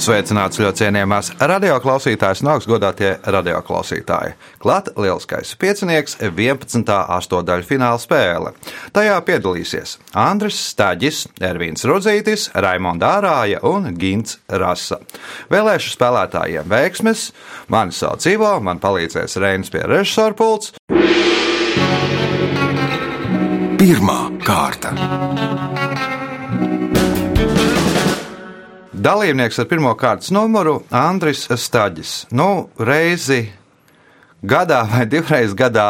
Sveicināts ļoti cienījamās radioklausītājas, nāks godātie radioklausītāji. Klāt lielskais piecinieks 11. astotdaļu fināla spēle. Tajā piedalīsies Andris Staģis, Ervīns Rudzītis, Raimonda Ārāja un Gints Rasa. Vēlēšu spēlētājiem veiksmes, mani sauc Ivo, man palīdzēs Reinis pie režisora pults. Pirmā kārta. Dalībnieks ar pirmā kārtas numuru Andris Staģis. Nu, reizi gadā vai divreiz gadā,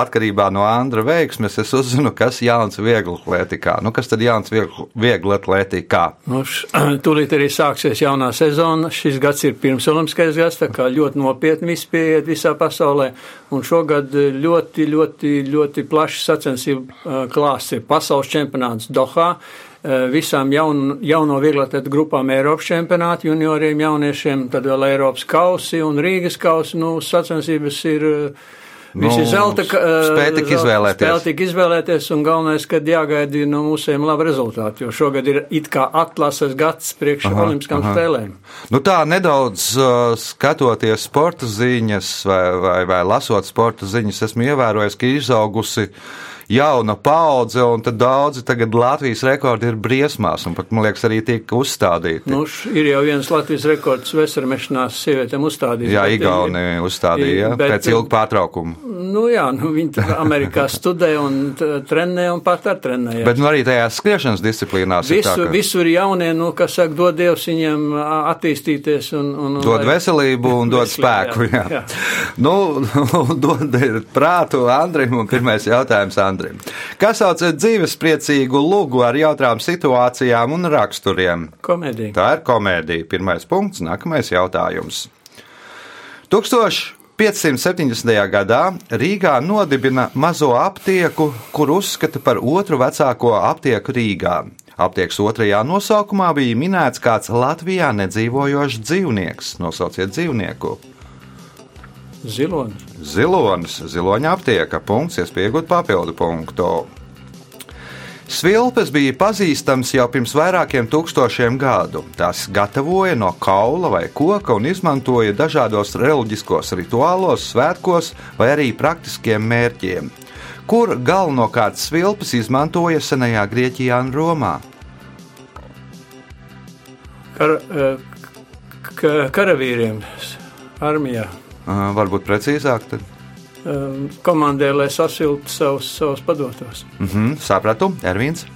atkarībā no Andra veiksmes, es uzzinu, kas jauns viegli atlētikā. Nu, kas tad jauns viegli atlētikā? Nu, tūlīt arī sāksies jaunā sezona. Šis gads ir pirms olimpiskais gads, tā kā ļoti nopietni viss pieiet visā pasaulē. Un šogad ļoti, ļoti, ļoti plašs sacensību klāsts ir pasaules čempionāts Dohā visām jaun, jauno vieglatlētu grupām Eiropas čempionāti, junioriem, jauniešiem, tad vēl Eiropas kausi un Rīgas kausi. Nu, sacensības ir. Visi nu, zelta spēja tik izvēlēties. Spēja tik izvēlēties, un galvenais, ka jāgaida no mūsiem laba rezultāti, jo šogad ir it kā atlases gads priekš aha, olimpiskām aha. spēlēm. Nu tā nedaudz skatoties sporta ziņas vai, vai, vai lasot sporta ziņas, esmu ievērojis, ka izaugusi uh, jauna paudze, un daudzi tagad Latvijas rekordi ir briesmās, un pat, man liekas, arī tiek uzstādīti. Nu, ir jau viens Latvijas rekords vesarmešanās sievietēm uzstādīts. Jā, Igauni uzstādīja, bet, pēc ilga pārtraukuma. Nu jā, nu, viņi Amerikā studē un trenē un pat ar trenēja. Bet nu, arī tajās skriešanas disciplīnās Visu, ir tā, ka... Visur jaunie, nu, kas saka, dod Dievs viņiem attīstīties un... un, un dod lai... veselību un dod veselību, spēku, jā. jā. jā. Nu, dod prātu Andrim un pirmais jautājums Andrim. Andrim. Kas sauc dzīvespriecīgu lugu ar jautrām situācijām un raksturiem? Komēdija. Tā ir komēdija. Pirmais punkts, nākamais jautājums. 1570. gadā Rīgā nodibina mazo aptieku, kur uzskata par otru vecāko aptieku Rīgā. Aptiekas otrajā nosaukumā bija minēts kāds Latvijā nedzīvojošs dzīvnieks. Nosauciet dzīvnieku! Zilonis. Zilonis, ziloņa aptieka, punkts, iespējot papildu punktu. Svilpes bija pazīstams jau pirms vairākiem tūkstošiem gadu. Tās gatavoja no kaula vai koka un izmantoja dažādos reliģiskos rituālos, svētkos vai arī praktiskiem mērķiem, kur galvenokārt svilpes izmantoja senajā Grieķijā un Romā. Kar, eh, karavīriem armijā. Varbūt precīzāk. Tad. Komandē, lai sasiltu savus, savus padotos. Mm -hmm, sapratu, Ervīns.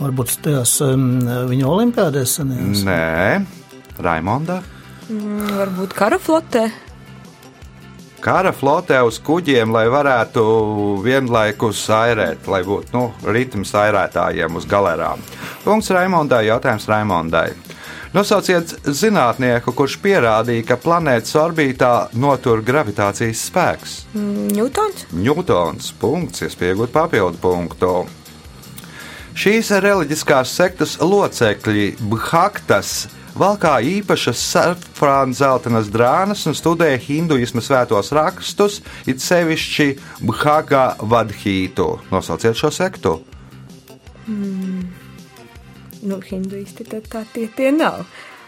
Varbūt tajās um, viņa olimpiādēs senajās? Nē, Raimondā. Mm, varbūt kara flotē. Kara flotē uz kuģiem, lai varētu vienlaikus airēt, lai būtu nu, ritms airētājiem uz galerām. Punkts Raimondai, jautājums Raimondai. Nosauciet zinātnieku, kurš pierādīja, ka planētas orbītā notur gravitācijas spēks. Ņūtons. Ņūtons. Punkts, iespējot papildu punktu. Šīs reliģiskās sektas locekļi Bhaktas valkā īpašas safrāna zeltainas drānas un studē hinduisma svētos rakstus, it sevišķi Bhaga Vadhītu. Nosauciet šo sektu. Mm nu, hinduisti, tad tā tie, tie nav.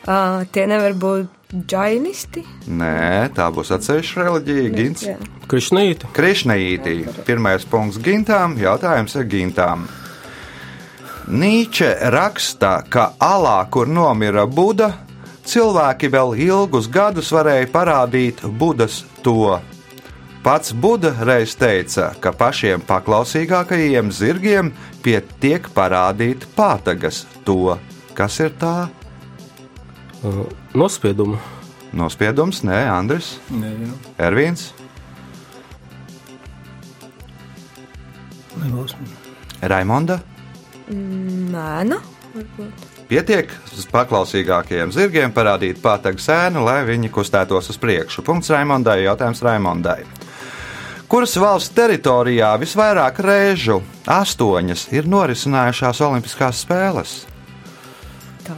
Uh, tie nevar būt džainisti. Nē, tā būs atsevišķa reliģija. Gins. Krišnīti. Krišnīti. Pirmais punkts gintām, jautājums ir gintām. Nīče raksta, ka alā, kur nomira Buda, cilvēki vēl ilgus gadus varēja parādīt Budas to. Pats Buda reiz teica, ka pašiem paklausīgākajiem zirgiem pietiek parādīt pātagas to, kas ir tā. Uh, nospiedumu. Nospiedums, nē, Andris. Nē. Ervīns. Nebūs. Raimonda. Nē, nu, varbūt. Pietiek paklausīgākajiem zirgiem parādīt pātagu sēnu, lai viņi kustētos uz priekšu. Punkts Raimondai, jautājums Raimondai kuras valsts teritorijā visvairāk reižu, astoņas, ir norisinājušās Olimpiskās spēles. Tā.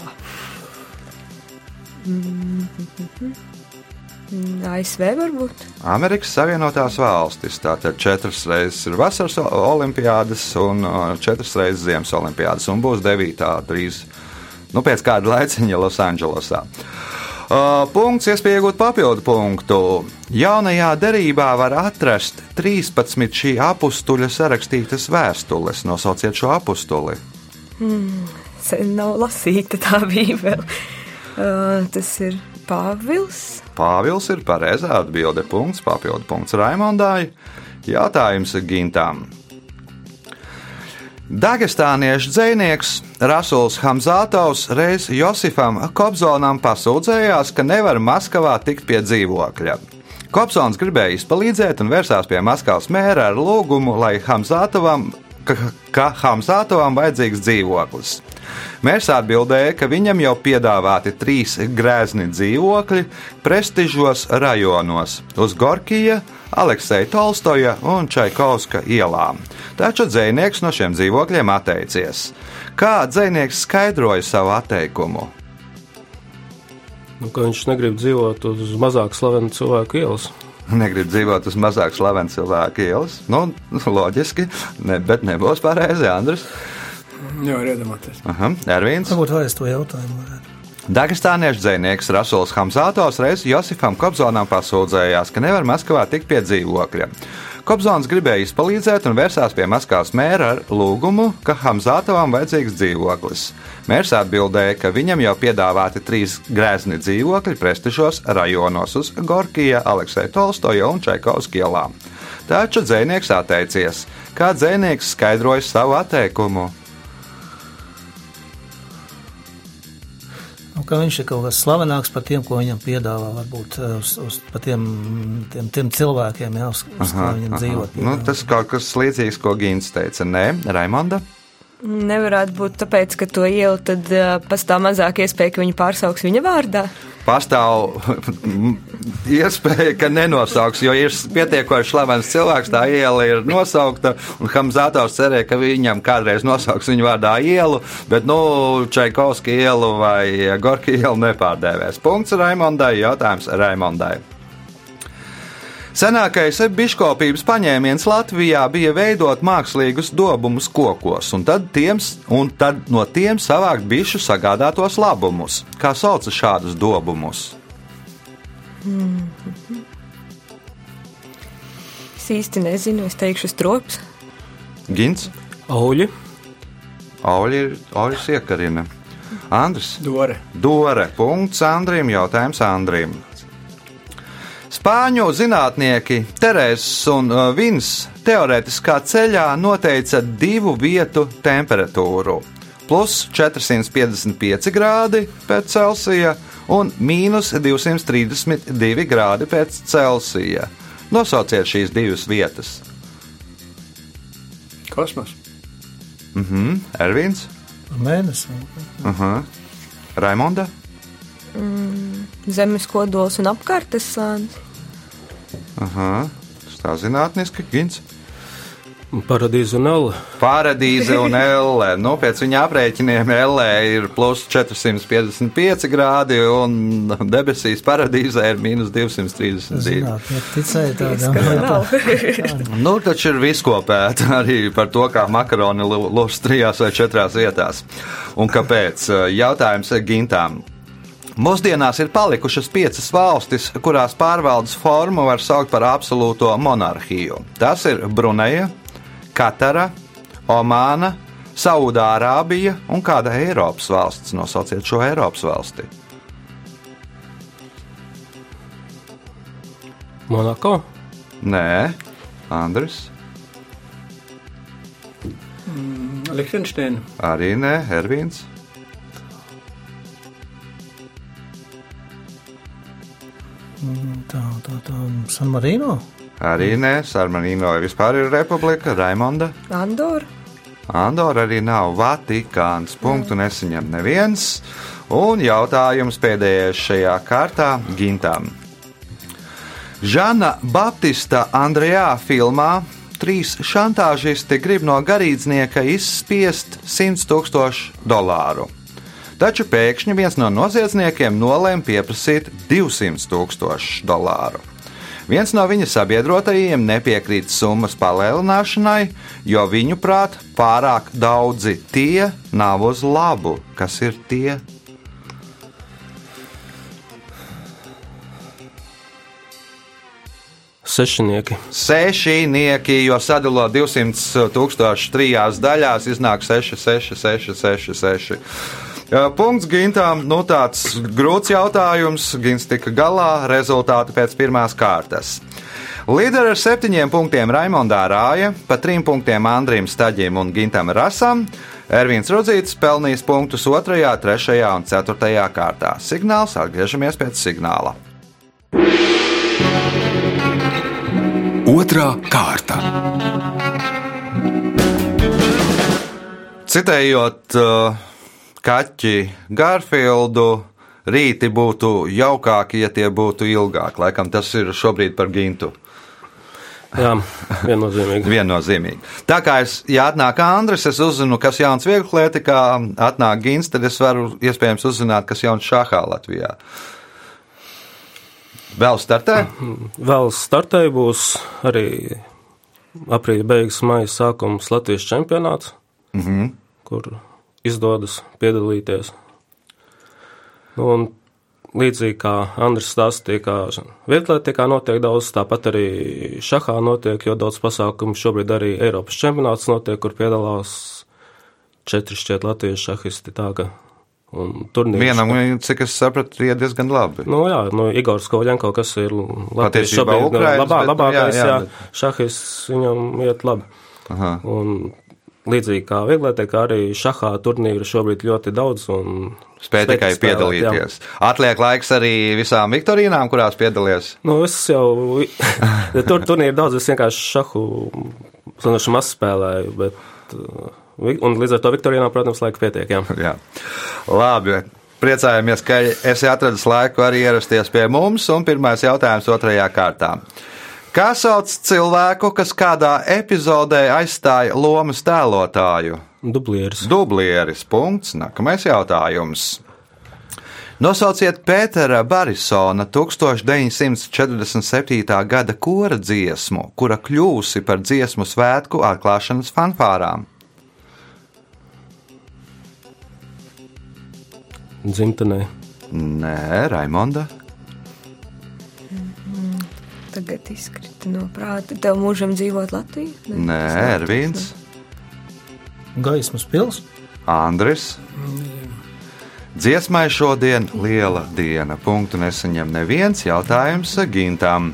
ASV varbūt. Amerikas Savienotās valstis. Tātad četras reizes ir vasaras olimpiādas un četras reizes ziemas olimpiādas. Un būs devītā drīz, nu, pēc kāda laiciņa Losandželosā. Uh, punkts, iespēja iegūt papildu punktu. Jaunajā derībā var atrast 13 šī apstuļa sarakstītas vēstules. Nosauciet šo apstuli. Sen nav lasīta tā bībele. Uh, tas ir Pāvils. Pāvils ir pareizā atbilde. Punkts, papildu punkts Raimondai. Jautājums Gintam. Dagestāniešu dzinieks Rasuls Hamzātovs reiz Josifam Kobzonam pasūdzējās, ka nevar Maskavā tikt pie dzīvokļa. Kobzons gribēja izpalīdzēt un vērsās pie Maskavas mēra ar lūgumu, lai Hamzātovam, ka, ka Hamzātovam vajadzīgs dzīvoklis. Mērs atbildēja, ka viņam jau piedāvāti trīs grēzni dzīvokļi prestižos rajonos - uz Gorkija, Aleksēja Tolstoja un Čaikovska ielām. Taču dzinieks no šiem dzīvokļiem atteicies. Kā dzinieks skaidroja savu atteikumu? Nu, viņš negrib dzīvot uz mazāk slavenu cilvēku ielas. Negrib dzīvot uz mazāk slavenu cilvēku ielas. Nu, loģiski, ne, bet nebūs pareizi, Andris. Jā. Aha, Ervīns. Varbūt vairs to jautājumu varētu. Dagestāniešu dzinieks Rasuls Hamzātovs reiz Josifam Kobzonam pasūdzējās, ka nevar Maskavā tikt pie dzīvokļa. Kobzons gribēja izpalīdzēt un vērsās pie Maskavas mēra ar lūgumu, ka Hamzātovam vajadzīgs dzīvoklis. Mērs atbildēja, ka viņam jau piedāvāti trīs grēzni dzīvokļi prestižos rajonos uz Gorkija, Aleksēja Tolstoja un Čaikovska ielām. Taču dzinieks atteicies. Kā dzinieks skaidroja savu atteikumu? Ka viņš ir kaut kas slavenāks par tiem, ko viņam piedāvā. Varbūt eh, uz, uz tiem, tiem, tiem cilvēkiem, jā, uz, uz kā viņam dzīvot. Nu, tas kaut kas līdzīgs, ko Gins teica. Nē, Raimonda. Nevarētu būt tāpēc, ka to ielu tad uh, pastāv mazāk iespēja, ka viņu pārsauks viņa vārdā. Pastāv iespēja, ka nenosauks, jo ir pietiekoši slavens cilvēks, tā iela ir nosaukta, un Hamzātovs cerēja, ka viņam kādreiz nosauks viņu vārdā ielu, bet, nu, Čaikovska ielu vai Gorki ielu nepārdēvēs. Punkts Raimondai, jautājums Raimondai. Senākais biškopības paņēmiens Latvijā bija veidot mākslīgus dobumus kokos, un tad, tiem, un tad no tiem savākt bišu sagādātos labumus. Kā sauc šādus dobumus? Es īsti nezinu, es teikšu strops. Gins, Auļi, Auļi ir Auļas iekarina. Andris, Dore. Dore, punkts Andrim, jautājums Andrim. Spāņu zinātnieki Terēzes un uh, Vins teorētiskā ceļā noteica divu vietu temperatūru - plus 455 grādi pēc Celsija un mīnus 232 grādi pēc Celsija. Nosauciet šīs divas vietas. Kosmos. Mhm, Ervīns, Mēnesis. uh Raimonda, Zemes kodols un apkārtes slānis. Tas tā zinātniski, Gins. paradīze un elle. Paradīze un elle. Nu, pēc viņa aprēķiniem elle ir plus 455 grādi, un debesīs paradīzē ir mīnus 232. Zināt, ja ticēja tādām Ka nav. Nu, taču ir viskopēta arī par to, kā makaroni lūs trijās vai četrās vietās. Un kāpēc? Jautājums Gintām. Mūsdienās ir palikušas piecas valstis, kurās pārvaldes formu var saukt par absolūto monarhiju. Tas ir Bruneja, Katara, Omāna, Saudārābija un kāda Eiropas valsts. Nosauciet šo Eiropas valsti. Monako, Nē, Andris. Liechtensteina. Arī nē, Ervīns. Tā, tā, tā, San Marino. Arī nē, Sarmanīno vispār ir republika, Raimonda. Andorra. Andorra arī nav Vatikāns. Punktu nesaņem neviens. Un jautājums pēdējais šajā kārtā Gintam. Žana Baptista Andrejā filmā trīs šantāžisti grib no garīdznieka izspiest 100 tūkstošu dolāru. Taču pēkšņi viens no noziedzniekiem nolēma pieprasīt 200 tūkstošus dolāru. Viens no viņa sabiedrotajiem nepiekrīt summas palielināšanai, jo viņuprāt pārāk daudzi tie nav uz labu. Kas ir tie? Sešinieki. Sešinieki, jo sadalot 200 tūkstošus trijās daļās, iznāk 6, 6, 6, 6, 6. Punkts Gintam. Nu, tāds grūts jautājums. Gins tika galā. Rezultāti pēc pirmās kārtas. Līderi ar septiņiem punktiem Raimondā Rāja, pa trim punktiem Andrim Staģim un Gintam Rasam. Ervīns Rudzīts pelnījis punktus 2, 3 un 4 kārtā. Signāls atgriežamies pēc signāla. Otra kārta. Citējot uh, kaķi Garfieldu, rīti būtu jaukāki, ja tie būtu ilgāki. Laikam tas ir šobrīd par gintu. Jā, viennozīmīgi. Viennozīmīgi. Tā kā es, ja atnāk Andris, es uzzinu, kas jauns vieglietikā, atnāk Gins, tad es varu iespējams uzzināt, kas jauns šahā Latvijā. Vēl startē? Vēl startē būs arī aprīļa beigas, maija sākums Latvijas čempionāts, mm -hmm. kur izdodas piedalīties. Nu, un līdzīgi kā Andris stāstīja, kā vieglietikā notiek daudz, tāpat arī šahā notiek, jo daudz pasākumu šobrīd arī Eiropas čempionāts notiek, kur piedalās četri šķiet latviešu šahisti. Tā, ka, un turnīrs. Vienam, cik es sapratu, iet diezgan labi. Nu, jā, nu, Igors Kovaļenko, kas ir Latvijas šobrīd Ukrainas, labā, bet, labākais, jā, jā, jā, jā, šahis viņam iet labi. Aha. Un līdzīgi kā vieglietekā, arī šahā turnīru šobrīd ļoti daudz. un Spēja tikai spēlēt, piedalīties. Atliek laiks arī visām viktorīnām, kurās piedalījies. Nu, es jau tur turnīru daudz, es vienkārši šahu sanošu maz spēlēju, bet, uh, un līdz ar to Viktorijā, protams, laika pietiek, jā. Jā. Labi. Priecājamies, ka esi atradis laiku arī ierasties pie mums. Un pirmais jautājums otrajā kārtā. Kā sauc cilvēku, kas kādā epizodē aizstāja lomas tēlotāju? Dublieris. Dublieris. Punkts. Nākamais jautājums. Nosauciet Pētera Barisona 1947. gada kora dziesmu, kura kļūsi par dziesmu svētku atklāšanas fanfārām. Dzimtenē. Nē, Raimonda. Tagad izkrita no prāta. Tev mūžam dzīvot Latvijā? Nē, Ervīns, Gaismas pils. Andris. Dziesmai šodien liela diena. Punktu nesaņem neviens jautājums Gintam.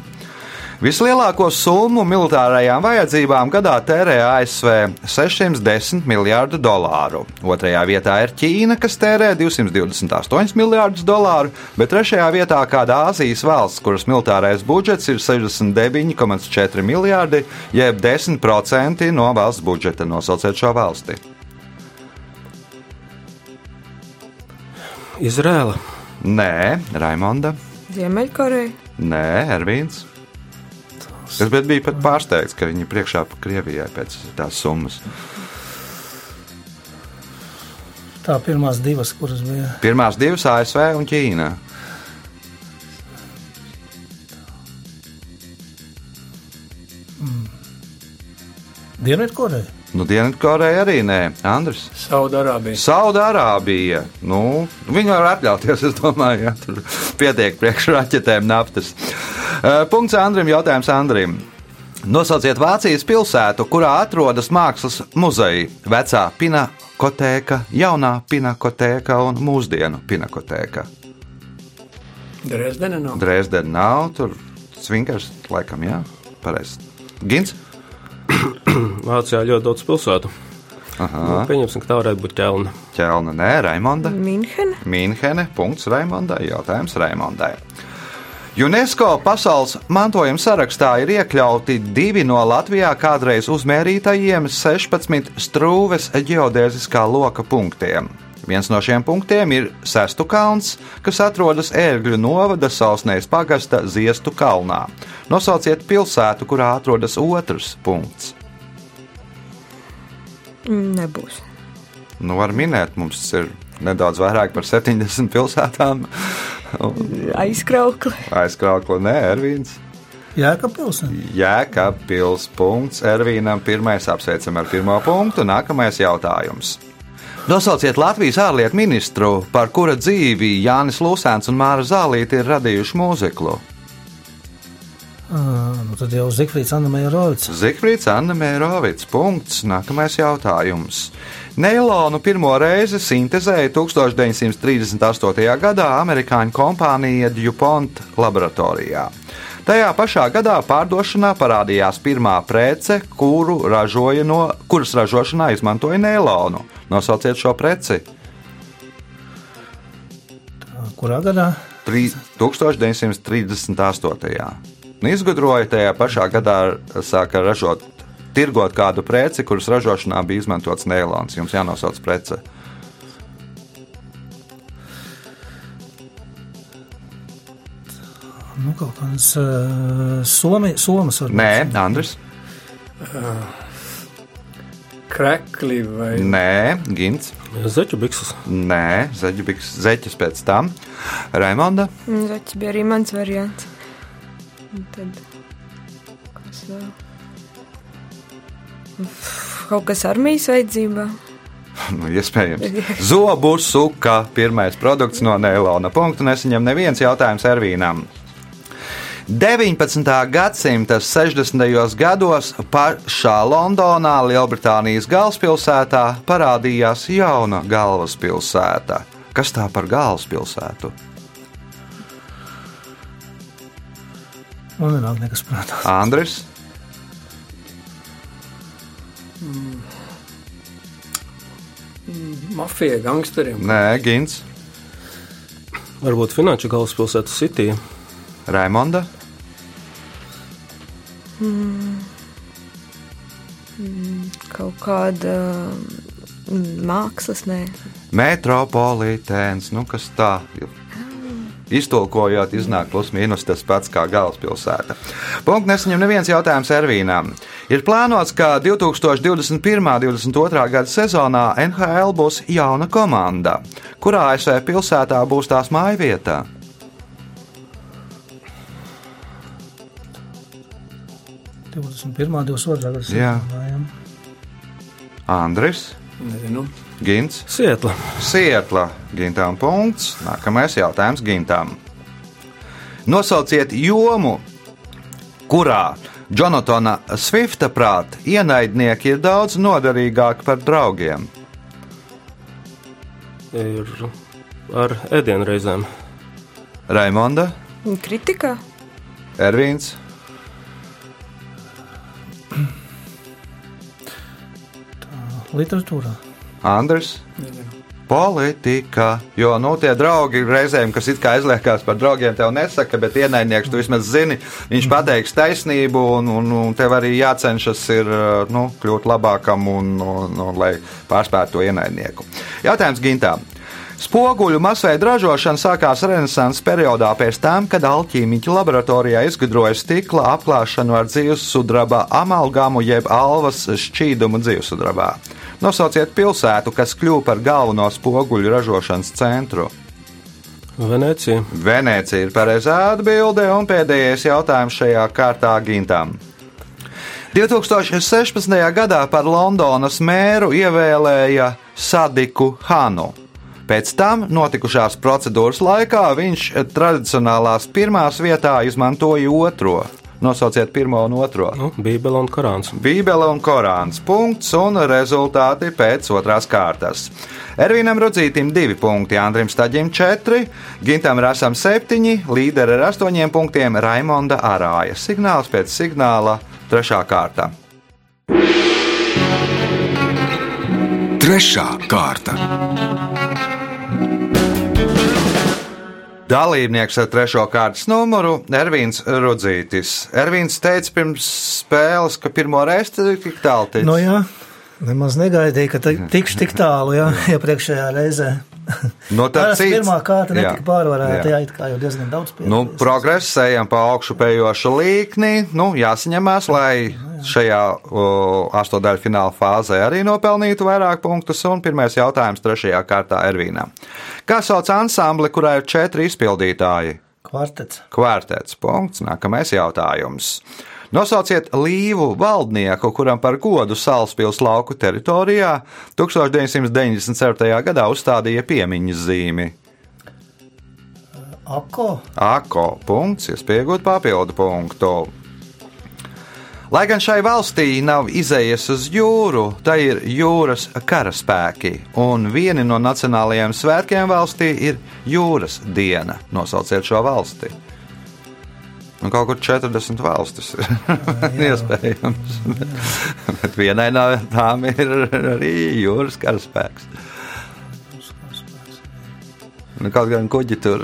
Vislielāko summu militārajām vajadzībām gadā tērē ASV 610 miljārdu dolāru. Otrajā vietā ir Ķīna, kas tērē 228 miljārdus dolāru, bet trešajā vietā kāda Āzijas valsts, kuras militārais budžets ir 69,4 miljārdi, jeb 10% no valsts budžeta. Nosauciet šo valsti. Izrēla. Nē, Raimonda. Ziemeļkoreja. Nē, Ervīns. Es biju pat pārsteigts, ka viņi priekšā pa Krievijai pēc tās summas. Tā pirmās divas, kuras bija. Pirmās divas ASV un Ķīna. Dienvidkoreja. Nu, Dienvidkoreja arī nē, Andris. Saudārābija. Saudārābija. Nu, viņi var atļauties, es domāju, ja tur pietiek priekšraķetēm naftas. Eh, Punkts Andrim, jautājums Andrim. Nosauciet Vācijas pilsētu, kurā atrodas mākslas muzeja, vecā pinakotēka, jaunā pinakotēka un mūsdienu pinakotēka. Dresdene nav. Dresdena nav, tur svinkars, laikam, jā, pareizi. Gins? Vācijā ļoti daudz pilsētu. Aha. Nu, pieņemsim, ka tā varētu būt ķelna. Ķelna, nē, Raimonda. Minhena. Mīnhene, punkts Raimondai, jautājums Raimondai. UNESCO pasaules mantojuma sarakstā ir iekļauti divi no Latvijā kādreiz uzmērītajiem 16 strūves geodēziskā loka punktiem. Viens no šiem punktiem ir Sestu kalns, kas atrodas Ērgļu novada Sausnējas pagasta Ziestu kalnā. Nosauciet pilsētu, kurā atrodas otrs punkts. Nebūs. Nu, var minēt, mums ir nedaudz vairāk par 70 pilsētām. Aizkraukli. Aizkraukli, nē, Ervīns. Jēkabpils. Jēkabpils. Punkts Ervīnam. Pirmais apsveicam ar pirmo punktu. Nākamais jautājums. Nosauciet Latvijas ārlietu ministru, par kura dzīvi Jānis Lūsēns un Māra Zālīte ir radījuši mūziklu. Uh, nu tad jau Zifrīds Anna Mērovics. Zifrīds Anna Mērovics. Punkts. Nākamais jautājums. Neilonu pirmo reizi sintēzēja 1938. gadā amerikāņu kompānija DuPont laboratorijā. Tajā pašā gadā pārdošanā parādījās pirmā prece, kuru ražoja no, kuras ražošanā izmantoja neilonu. Nosauciet šo preci. Kurā gadā? 1938. Un izgudroja tajā pašā gadā, sāka ražot, tirgot kādu preci, kuras ražošanā bija izmantots neilons. Jums jānosauc prece. Kaut kāds uh, somi, somas varbūt. Nē, Andris. Krekli vai Nē, Gins. Zeķu bikses. Nē, zeķis, zeķis pēc tam. Raimonda. Tas bija arī mans variants. Un tad, kas vēl? Kaut kas armijas vajadzībā. Nu, iespējams. Zobu suka, pirmais produkts no Neilona. Punktu nesaņem neviens jautājums Ervīnam. 19. gadsimta 60. gados pašā Londonā, Lielbritānijas galvaspilsētā, parādījās jauna galvaspilsēta. Kas tā par galvaspilsētu? Man nenāk nekas prātā. Andris. mafija, gangsteriem. Nē, Gins, Varbūt finanšu galvaspilsēta City. Raimonda. Kaut kāda mm, mākslas, nē. Metropolitēns, nu kas tā ir. Iztulkojot, iznāk plus mīnus tas pats kā galvaspilsēta. Punkts nesaņem neviens jautājums Ervīnām. Ir plānots, ka 2021. un 2022. gada sezonā NHL būs jauna komanda, kurā ASV pilsētā būs tās māja 21. 22. gada Jā. Andris, Nezinu. Gins, Sietla. Sietla, Gintām punkts. Nākamais jautājums Gintām. Nosauciet jomu, kurā Jonatana Swifta prāt ienaidnieki ir daudz noderīgāki par draugiem. Ir ar ēdienreizēm. Raimonda, Kritika? Ervīns, Literatūrā. Nezinu. Politika, jo nu, tie draugi reizēm, kas it kā aizliekās par draugiem, tev nesaka, bet ienaidnieks tu vismaz zini, viņš pateiks taisnību, un, un, un tev arī jācenšas ir, nu, kļūt labākam un, un, un lai pārspētu to ienaidnieku. Jautājums Gintām. Spoguļu masveida ražošana sākās Renesanses periodā pēc tam, kad alķīmiķi laboratorijā izgudroja stikla apklāšanu ar dzīvesudraba amalgamu jeb alvas šķīdumu dzīvesudrabā. Nosauciet pilsētu, kas kļuva par galveno spoguļu ražošanas centru. Venecija. Venecija ir pareizā atbilde, un pēdējais jautājums šajā kārtā Gintam. 2016. gadā par Londonas mēru ievēlēja Sadiku Hanu. Pēc tam notikušās procedūras laikā viņš tradicionālās pirmās vietā izmantoja otro. Nosauciet pirmo un otro. Nu, Bībele un Korāns. Bībele un Korāns. Punkts un rezultāti pēc otrās kārtas. Ervīnam Rudzītam divi punkti, Andrim Staģim četri, Gintam Rasam septiņi, līderi ar astoņiem punktiem Raimonda Arāja. Signāls pēc signāla trešā kārta. Trešā kārta. Dalībnieks ar trešo kārtas numuru - Ervīns Rudzītis. Ervīns teica pirms spēles, ka pirmo reizi tik tālu ticis. Nu, jā, nemaz negaidīju, ka tikšu tik tālu, jā, iepriekšējā reizē. Nu, tad Parasti cits. pirmā kārta netika pārvarēta, jā. jā, it kā jau diezgan daudz Nu, piedalījās. progress, ejam pa augšu pējošu līkni. Nu, jāsaņemās, lai šajā astotdaļu fināla fāzē arī nopelnītu vairāk punktus, un pirmais jautājums trešajā kārtā Ervīnam. Kā sauc ansambli, kurā ir četri izpildītāji? Kvartets. Kvartets. Punkts. Nākamais jautājums. Nosauciet līvu valdnieku, kuram par godu Salaspils lauku teritorijā 1997. gadā uzstādīja piemiņas zīmi. Ako. Ako. Punkts, iespējot papildu punktu. Lai gan šai valstī nav izējas uz jūru, tā ir jūras karaspēki, un viena no nacionālajiem svētkiem valstī ir jūras diena. Nosauciet šo valsti. Un kaut kur 40 valstis ir iespējams. Bet vienai no tām ir arī jūras karaspēks. Nu, kaut gan kuģi tur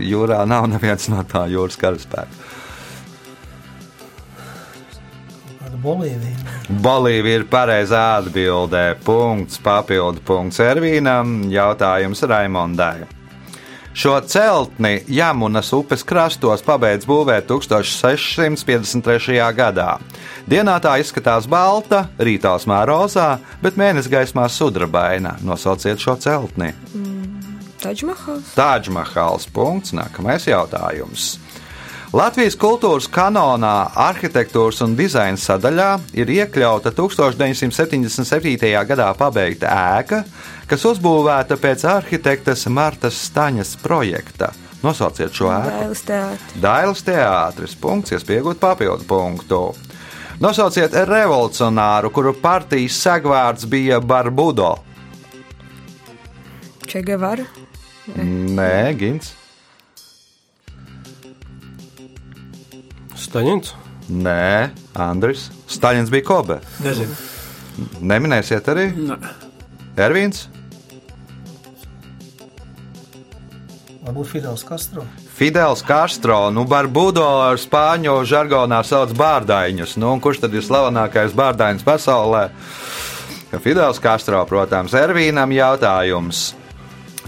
jūrā nav neviens no tā jūras karaspēka. Bolīvija. Bolīvija ir pareizā atbildē. Punkts, papildu punkts Ervīnam, jautājums Raimondai. Šo celtni Jamunas upes krastos pabeidz būvēt 1653. gadā. Dienā tā izskatās balta, rītā smērozā, bet mēnesis gaismā sudrabaina. Nosauciet šo celtni. Taģmahals. Tāģmahals. Punkts. Nākamais jautājums. Latvijas kultūras kanonā, arhitektūras un dizaina sadaļā ir iekļauta 1977. gadā pabeigta ēka, kas uzbūvēta pēc arhitektes Martas Staņas projekta. Nosauciet šo ēku. Dailas teātris. Punkts, iespējot papildu punktu. Nosauciet revolucionāru, kuru partijas segvārds bija Barbudo. Čegevara. Nē, Gins. Staņins. Nē, Andris. Staļins bija Kobe. Nezinu. Neminēsiet arī Nē. Ervīns. Varbūt Fidels Castro. Fidels Castro, nu, Barbudo ar spāņu žargonā sauc bārdaiņus. Nu, un kurš tad ir slavenākais bārdainis pasaulē? Fidels Castro, protams, Ervīnam jautājums.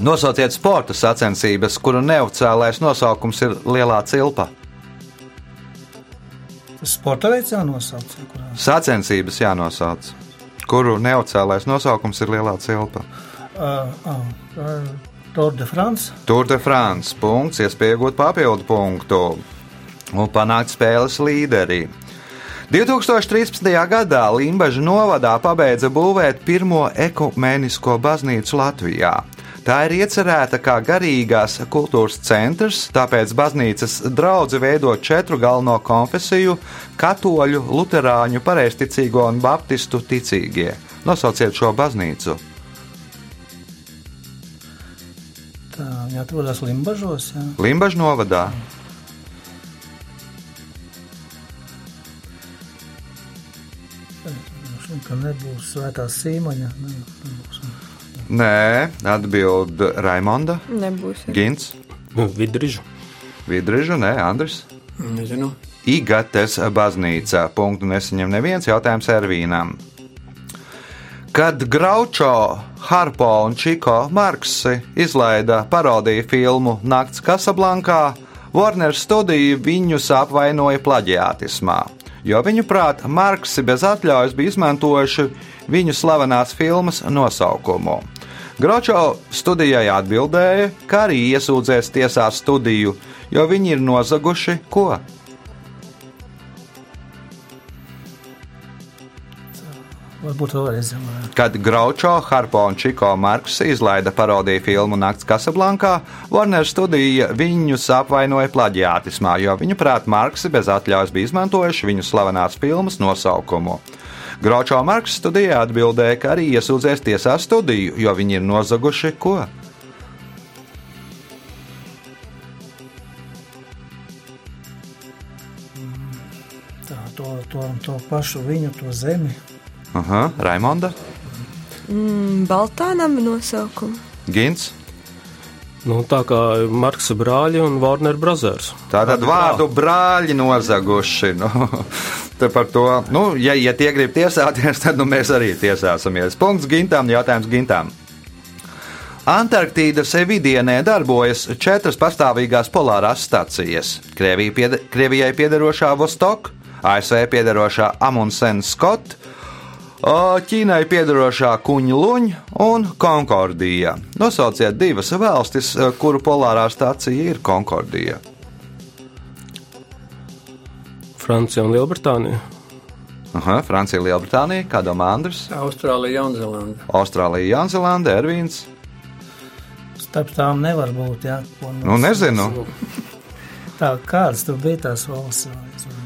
Nosauciet sporta sacensības, kuru neoficiālais nosaukums ir Lielā cilpa. Sporta veids jānosauc. Sacensības jānosauc, kuru neoficiālais nosaukums ir Lielā cilpa. Uh, uh, Tour de France. Tour de France. Punkts, iespējot papildu punktu un panākt spēles līderi. 2013. gadā Limbaģa novadā pabeidza būvēt pirmo ekumenisko baznīcu Latvijā. Tā ir iecerēta kā garīgās kultūras centrs, tāpēc baznīcas draugi veido četru galveno konfesiju - katoļu, luterāņu, pareizticīgo un baptistu ticīgie. Nosauciet šo baznīcu. Tā atrodas Limbažos. Jā. Limbaģa novadā. Šim, ka nebūs svētās sīmaņa. Ne, nebūs. Nē, atbild Raimonda, Nebūs. Gins, Vidrižu. Vidriža, nē, Andris. Nezinu. Igates baznīca. Punktu nesaņem neviens jautājums Ervīnam. Kad Graučo, Harpo un Čiko Marksi izlaida parodiju filmu Nakts Kasablankā, Warner studija viņus apvainoja plaģiātismā, jo viņuprāt, Marksi bez atļaujas bija izmantojuši viņu slavenās filmas nosaukumu. Gročo studijai atbildēja, ka arī iesūdzēs tiesā studiju, jo viņi ir nozaguši ko? Kad Graučo, Harpo un Čiko Marks izlaida parodiju filmu Nakts Kasablankā, Warner studija viņus apvainoja plaģiātismā, jo viņuprāt, Marks bez atļaujas bija izmantojuši viņu slavenās filmas nosaukumu. Graučo Marks studijā atbildēja, ka arī iesūdzēs tiesā studiju, jo viņi ir nozaguši ko? Tā, to, to, to pašu viņu, to zemi. Aha, Raimonda, Mm, Baltānam nosaukumu. Gins. Nu, tā kā Marksa brāļi un Warner Brothers. Tātad vārdu brāļi nozaguši. Nu, par to, nu, ja, ja tie grib tiesāties, tad nu, mēs arī tiesāsimies. Punkts gintām, jautājums gintām. Antarktīdas vidienē darbojas četras pastāvīgās polārās stācijas - Krievijai piederošā Vostok, ASV piederošā Amundsen Scott, Ķīnai piederošā Kuņa Luņa un Konkordija. Nosauciet divas valstis, kuru polārā stācija ir Konkordija. Francija un Lielbritānija. Aha, Francija, Lielbritānija, kā domā Andris? Austrālija, Jaunzēlanda. Austrālija, Jaunzēlanda, Ervīns. Starp tām nevar būt. Jā, nu, nezinu. Tā, kādas tur bija tās valsts?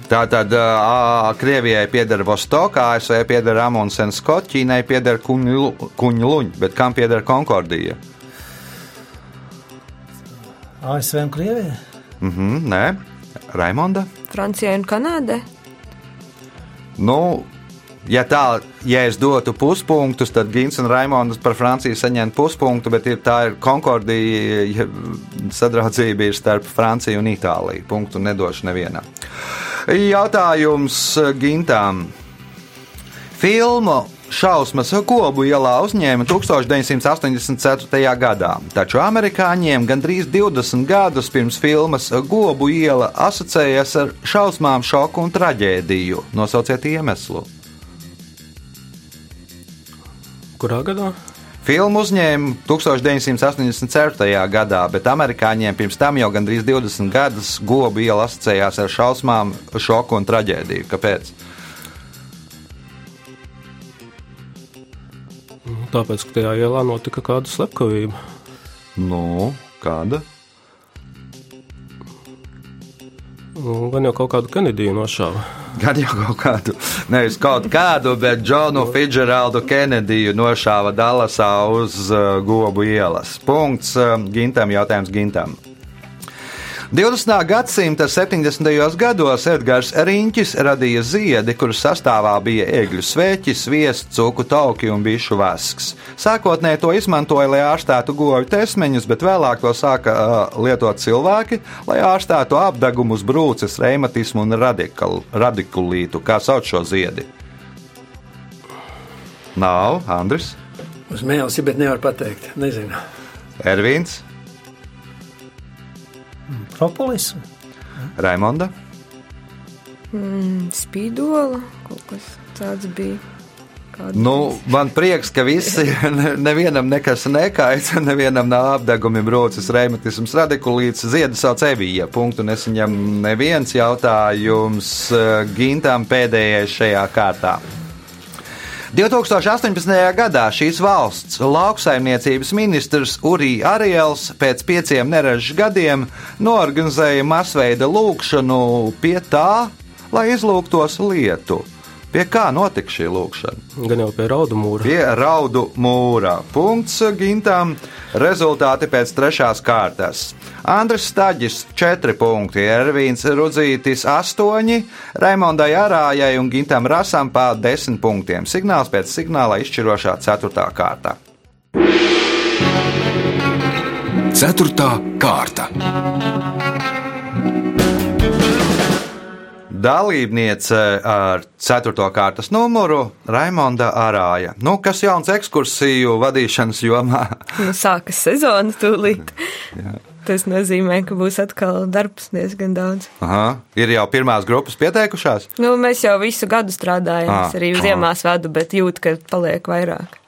Tā tad uh, Krievijai pieder Vostoka, ASV pieder Amundsen Scott, Ķīnai pieder Kuņluņ, bet kam pieder Konkordija? ASV un Krievija? Mhm, mm nē, Raimonda. Francijai un Kanādai. Nu, ja tā, ja es dotu puspunktus, tad Gins un Raimonds par Franciju saņemtu puspunktu, bet ir, tā ir konkordija, ja sadraudzība ir starp Franciju un Itāliju. Punktu nedošu nevienam. Jautājums Gintām. Filmu šausmas Kobu ielā uzņēma 1984. gadā, taču amerikāņiem gandrīz 20 gadus pirms filmas Gobu iela asociējas ar šausmām, šoku un traģēdiju. Nosauciet iemeslu. Kurā gadā? Filmu uzņēma 1984. gadā, bet amerikāņiem pirms tam jau gandrīz 20 gadus gobu iela asociējās ar šausmām, šoku un traģēdiju. Kāpēc? Tāpēc, ka tajā ielā notika kāda slepkavība. Nu, kāda? Gan jau kaut kādu Kenediju nošāva. Gan jau kaut kādu, nevis kaut kādu, bet Džonu Fidžeraldu Kenediju nošāva Dallasā uz uh, Gobu ielas. Punkts uh, Gintam, jautājums Gintam. 20. gadsimta 70. gados Edgars Riņķis radīja ziedi, kuras sastāvā bija egļu sveķis, viests, cūku tauki un bišu vasks. Sākotnēji to izmantoja, lai ārstētu goju tesmeņus, bet vēlāk to sāka uh, lietot cilvēki, lai ārstētu apdegumus, brūces, reimatismu un radikal, radikulītu, kā sauc šo ziedi. Nav, Andris. Uz mēles, bet nevar pateikt. Nezinu. Ervīns. Propolis. Raimonda. Mm, spīdola, kaut kas tāds bija. Kādu Nu, man prieks, ka visi, ne- nevienam nekas nekaita, nevienam nav apgājumi, brūces, reumatisms, radikulīts, ziedu sauc evija. Punktu nesaņem neviens jautājums eh, Gintam pēdējais šajā kārtā. 2018. gadā šīs valsts lauksaimniecības ministrs Urī Ariels pēc pieciem neražu gadiem norganizēja masveida lūkšanu pie tā, lai izlūgtos lietu. Pie kā notika šī lūkšana? Gan jau pie raudu mūra. Pie raudu mūra. Punkts Gintam. Rezultāti pēc trešās kārtas. Andris Staģis 4 punkti, Ervīns Rudzītis 8, Raimondai Arājai un Gintam Rasam pa 10 punktiem. Signāls pēc signāla izšķirošā 4. kārta. Ceturtā kārta. Dalībniece ar 4. kārtas numuru Raimonda Arāja. Nu, kas jauns ekskursiju vadīšanas jomā? Nu, sākas sezona tūlīt. Tas nozīmē, ka būs atkal darbs diezgan daudz. Aha, ir jau pirmās grupas pieteikušās. Nu, mēs jau visu gadu strādājam, Ah, es arī ah. ziemās vadu, bet jūtu, ka paliek vairāk.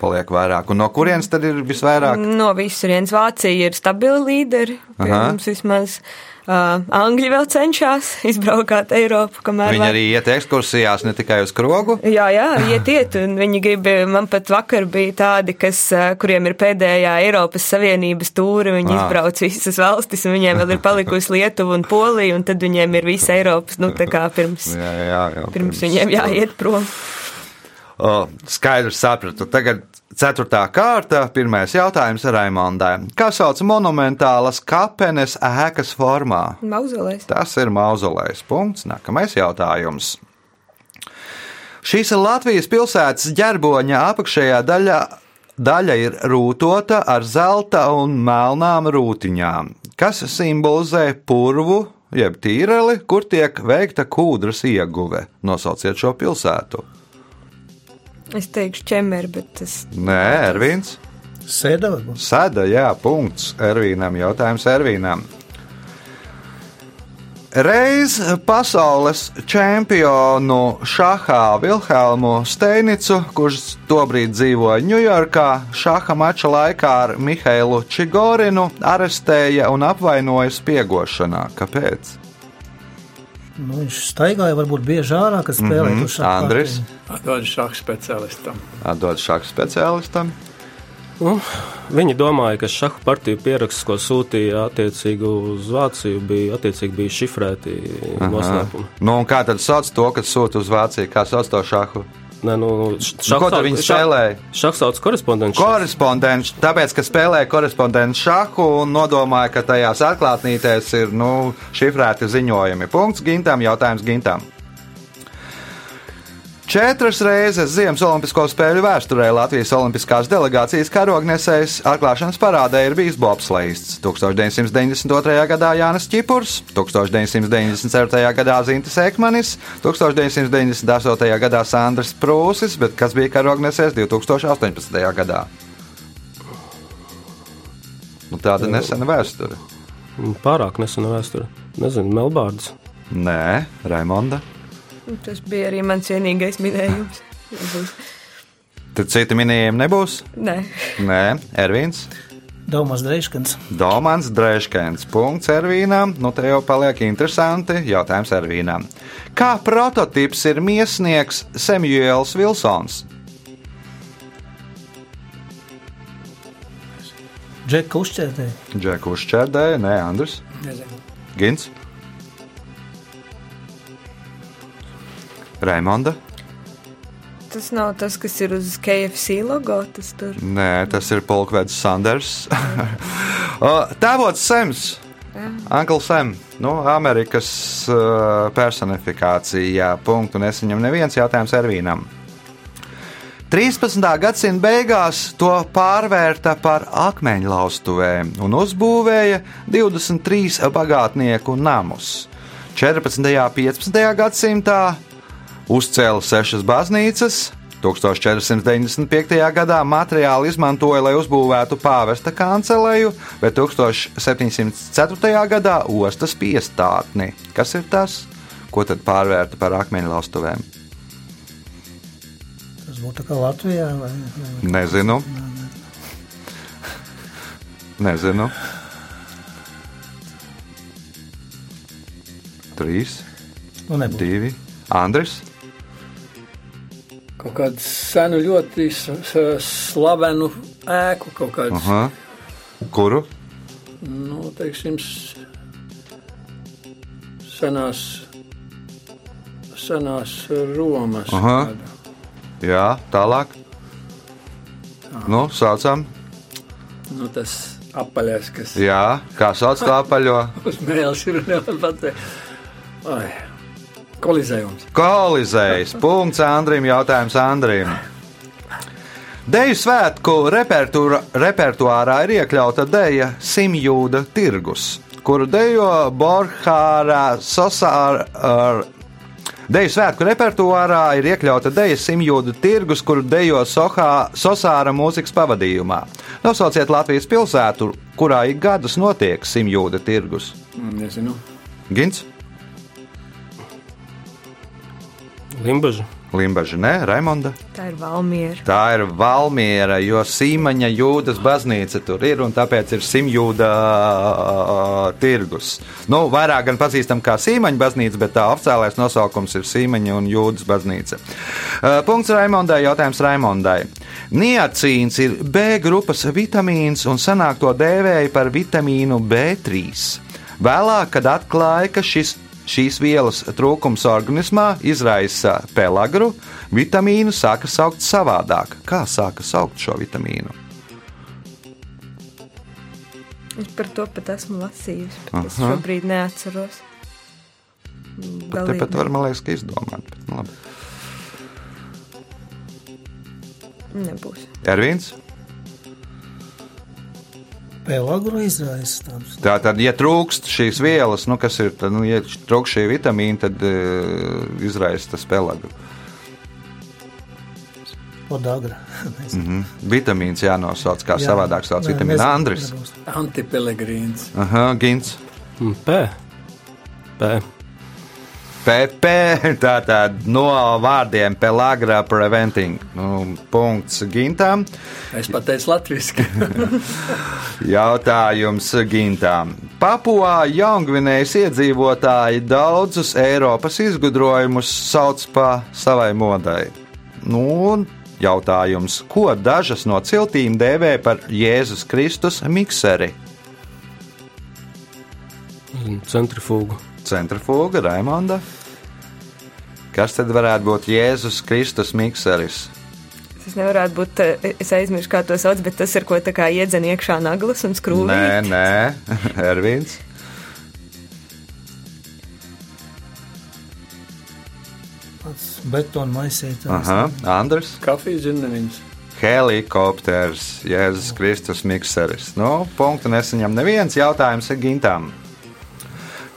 Paliek vairāk. Un no kurienes tad ir visvairāk? No visurienes Vācija ir stabili līderi. Mums vismaz uh, Angļi vēl cenšas izbraukāt Eiropu, Viņi arī iet ekskursijās ne tikai uz krogu. Jā, jā, iet, iet, un viņi grib, man pat vakar bija tādi, kas, kuriem ir pēdējā Eiropas Savienības tūra, viņi Ah. izbrauc visas valstis, un viņiem vēl ir palikusi Lietuva un Polija, un tad viņiem ir visa Eiropas, nu, tā kā pirms, Jā, jā, jā, pirms viņiem jāiet prom. O, skaidrs, sapratu. Tagad ceturtā kārta. Pirmais jautājums Raimondai. Kā sauc monumentālas kapenes ēkas formā? Mauzolēs. Tas ir mauzolējs. Punkts. Nākamais jautājums. Šīs Latvijas pilsētas ģerboņa apakšējā daļā, daļa ir rūtota ar zelta un melnām rūtiņām, kas simbolizē purvu, jeb tīreli, kur tiek veikta kūdras ieguve. Nosauciet šo pilsētu. Es teikšu ķemeri, bet tas Nē, Ervīns. Sēda varbūt. Sēda, jā, punkts. Ervīnam, jautājums Ervīnam. Reiz pasaules čempionu šahā Vilhelmu Steinicu, kurš tobrīd dzīvoja Ņujorkā, šaha mača laikā ar Mihailu Čigorinu arestēja un apvainoja spiegošanā. Kāpēc? Nu, viņš staigāja varbūt bieži ārā, kad spēlēja Mhm, to šādu. Andris? Atdod šādu speciālistam. Atdod šādu speciālistam. Nu, viņi domāja, ka šahu partiju pieraksts, ko sūtīja attiecīgi uz Vāciju, bija, attiecīgi bija šifrēti noslēpumi. Nu, un kā tad sauc to, kas sūta uz Vāciju? Kā sauc to šahu? Nē, nu, Nu, ko tad viņi spēlēja? Šachs sauc korespondents. Korespondents, tāpēc, ka spēlēja korespondents šahu un nodomāja, ka tajās atklātnītēs ir nu, šifrēti ziņojumi. Punkts Gintam, jautājums Gintam. Četras reizes Ziemas Olimpisko spēļu vēsturē Latvijas Olimpiskās delegācijas karognesējs atklāšanas parādē ir bijis bobslēgts. 1992. gadā Jānis Čipurs, 1997. gadā Zintas Ekmanis, 1998. gadā Sandrs Prūsis, bet kas bija karognesējs 2018. gadā? Nu, tāda nesena vēsture. Pārāk nesena vēsture. Nezinu, Melbārds. Nē, Raimonda. Tas bija arī mans vienīgais minējums. Nebūs. Tad citi minējumi nebūs? Nē, Nē, Ervīns. Daumas Dreiškans. Domāns Dreškens. Punkts Ervīnam. Nu, te jau paliek interesanti. Jautājums Ervīnam. Kā prototyps ir miesnieks Samuēls Vilsons? Džeka uzķērtē. Džeku Šķērdē, nē, Andris. Nezinu. Gins. Raimonda. tas nav tas, kas ir uz KFC logo. Tas tur Nē, tas ir Polkvēds Sanders. Tēvots Sems. Ankls Sem, nu, Amerikas personifikācija. Punktu nesaņem neviens jautājums Ervīnam. 13. gadsimta beigās to pārvērta par akmeņlaustuvēm un uzbūvēja 23 bagātnieku namus. 14. un 15. gadsimtā uzcēla sešas baznīcas. 1495. gadā materiāli izmantoja, lai uzbūvētu pāvesta kanceleju, bet 1704. gadā ostas piestātni. Kas ir tas, ko tad pārvērta par akmeņlaustuvēm? Tas būtu kā Latvijā. Vai, vai. Nezinu. Nezinu. Trīs, Nu, nebūtu. divi. Andris. Kaut kādu senu, ļoti slavenu ēku, Aha. Kuru? nu, teiksim, senās, senās Romas. Aha. kādu. Jā, tālāk. Nu, saucam. Nu, tas apaļais, kas Jā, kā sauc to apaļo? uz mēles ir nevar pateikt. Ai, kolizējums. Kolizējs. Punkts Andrim. Jautājums Andrim. Deju svētku repertuā- repertuārā ir iekļauta deja Simjūda tirgus, kuru dejo Borhāra Sosāra. Deju svētku repertuārā ir iekļauta deja Simjūda tirgus, kuru dejo Sohā, Sosāra mūzikas pavadījumā. Nosauciet Latvijas pilsētu, kurā ik gadus notiek Simjūda tirgus. Mm, Nezinu. Gins, Limbaža. Limbaģa, nē, Raimonda. tā ir Valmiera. Tā ir Valmiera, jo Sīmaņa jūdas baznīca tur ir un tāpēc ir simjūda uh, tirgus. Nu, vairāk gan pazīstam kā Sīmaņa baznīca, bet tā oficiālais nosaukums ir Sīmaņa un jūdas baznīca. Uh, punkts Raimondai, jautājums Raimondai. Niacīns ir B grupas vitamīns un senāk to dēvēja par vitamīnu B3. Vēlāk, kad atklāja, ka šis Šīs vielas trūkums organismā izraisa pelagru, vitamīnu sāka saukt savādāk. Kā sāka saukt šo vitamīnu? Es par to pat esmu lasījusi, bet es Aha. šobrīd neatceros. Pat tepat var, man liekas, ka izdomāt. Bet, nu, labi. Nebūs. Ervīns? Pelagru izraisa tāds. Tā tad, ja trūkst šīs vielas, nu, kas ir, tad, nu, ja trūkst šī vitamīna, tad uh, izraisa tas pelagru. Podagra. Mm -hmm. Vitamīns jānosauc kā Jā. savādāk sauc Nē, vitamīna nezinu, Andris. Antipelegrīns. Aha, Gins. Mm, P. P. PP, tātad no vārdiem Pelagra Preventing. Nu, punkts Gintam. Es pateicu latviešu. Jautājums Gintām. Papua Jaungvinējas iedzīvotāji daudzus Eiropas izgudrojumus sauc pa savai modai. Nu, un jautājums, ko dažas no ciltīm dēvē par Jēzus Kristus mikseri? Centrifūgu. Centrifūga, Raimonda. Kas tad varētu būt Jēzus Kristus mikseris? Tas nevarētu būt, eh, es aizmirsu, kā to sauc, bet tas ir ko tā kā iedzen iekšā naglas un skrūvīt. Nē, nē, Ervīns. Betona maisītājs. Aha, Andrs. Kafijas dzinējums. Helikopters, Jēzus Kristus mikseris. Nu, punktu nesaņem neviens jautājums ir gintām.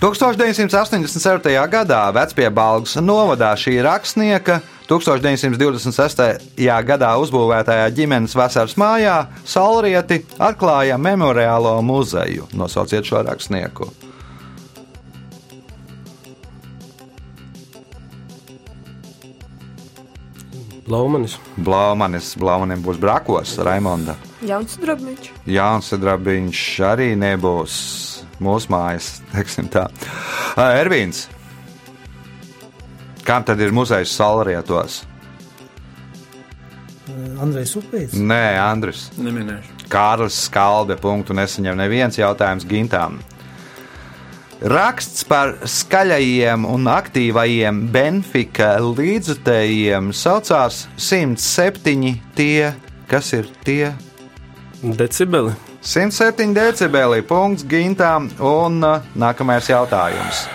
1987. gadā Vecpiebalgas novadā šī rakstnieka 1926. gadā uzbūvētajā ģimenes vasaras mājā Salrieti atklāja memoriālo muzeju. Nosauciet šo rakstnieku. Blaumanis. Blaumanis, Blaumanim būs brakos, Raimonda. Jauns drobniņš. Jānis Drabiņš arī nebūs mūsu mājas, teiksim tā. Ā, Ervīns. Kam tad ir muzejs Salrietos? Andrejs Upīts. Nē, Andris. Neminēšu. Kārlis Skalbe. Punktu nesaņem neviens jautājums gintām. Raksts par skaļajiem un aktīvajiem Benfika līdzutējiem saucās 107 tie, kas ir tie Decibeli. 107 decibeli. Punkts gintām un uh, nākamais jautājums.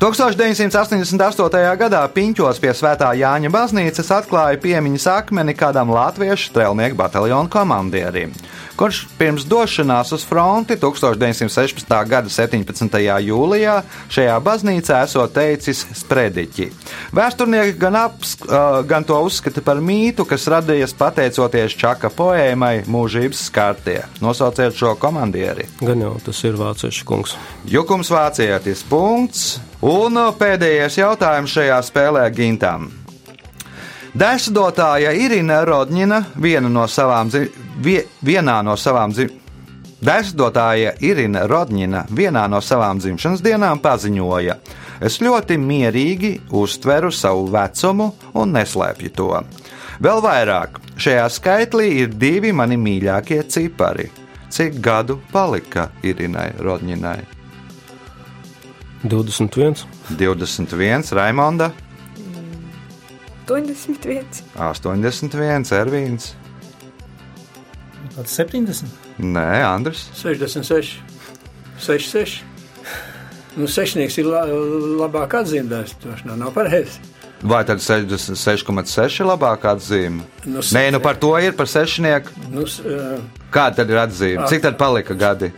1988. gadā Piņķos pie Svētā Jāņa baznīcas atklāja piemiņas akmeni kādam latviešu strēlnieku bataljonu komandierim, kurš pirms došanās uz fronti 1916. gada 17. jūlijā šajā baznīcā esot teicis sprediķi. Vēsturnieki gan, aps, gan to uzskata par mītu, kas radījies pateicoties Čaka poēmai Mūžības skartie. Nosauciet šo komandieri. Gan jau tas ir vāciešu kungs. Jukums vācietis punkts. Un pēdējais jautājums šajā spēlē Gintam. Dēsdotāja Irina Rodņina viena no savām, vie, vienā no savām Dēsdotāja Irina Rodņina vienā no savām dzimšanas dienām paziņoja: Es ļoti mierīgi uztveru savu vecumu un neslēpju to. Vēl vairāk, šajā skaitlī ir divi mani mīļākie cipari. Cik gadu palika Irinai Rodņinai? 21. 21, Raimonda, 81. 81, Ervīns, Kāds 70? Nē, Andris. 66. 66. Nu, sešnieks ir la, labāk atzīmēts. Tas nav, nav pareizi. Vai tad 66,6 ir labākā atzīme? Nu, Nē, nu par to ir par sešnieku. Nu, s- ā, Kāda tad ir atzīme? Cik tad palika gadi?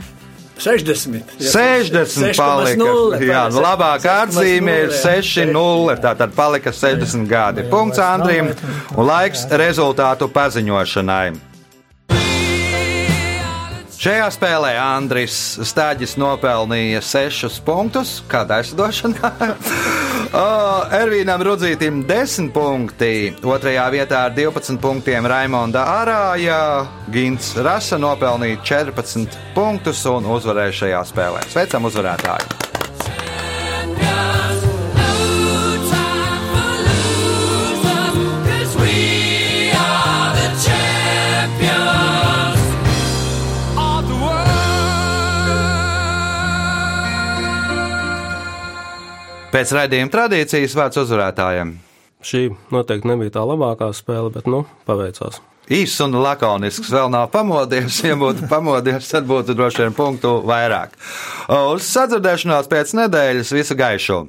60. Jā, 60 palika. 6,0, Jā, nu labākā atzīme ir 6,0. Tātad palika 60 gadi. Punkts Andrim un laiks rezultātu paziņošanai. Šajā spēlē Andris Stāģis nopelnīja 6 punktus, kāda aizdošanā. Ervīnam Rudzītam 10 punkti, otrajā vietā ar 12 punktiem Raimonda Arāja, Gins Rasa nopelnīja 14 punktus un uzvarēja šajā spēlē. Sveicam uzvarētāju! Pēc raidījuma tradīcijas vārds uzvarētājiem. Šī noteikti nebija tā labākā spēle, bet nu, paveicās. Īss un lakonisks, vēl nav pamodies. Ja būtu pamodies, tad būtu droši vien punktu vairāk. Uz sadzirdēšanos pēc nedēļas visu gaišu!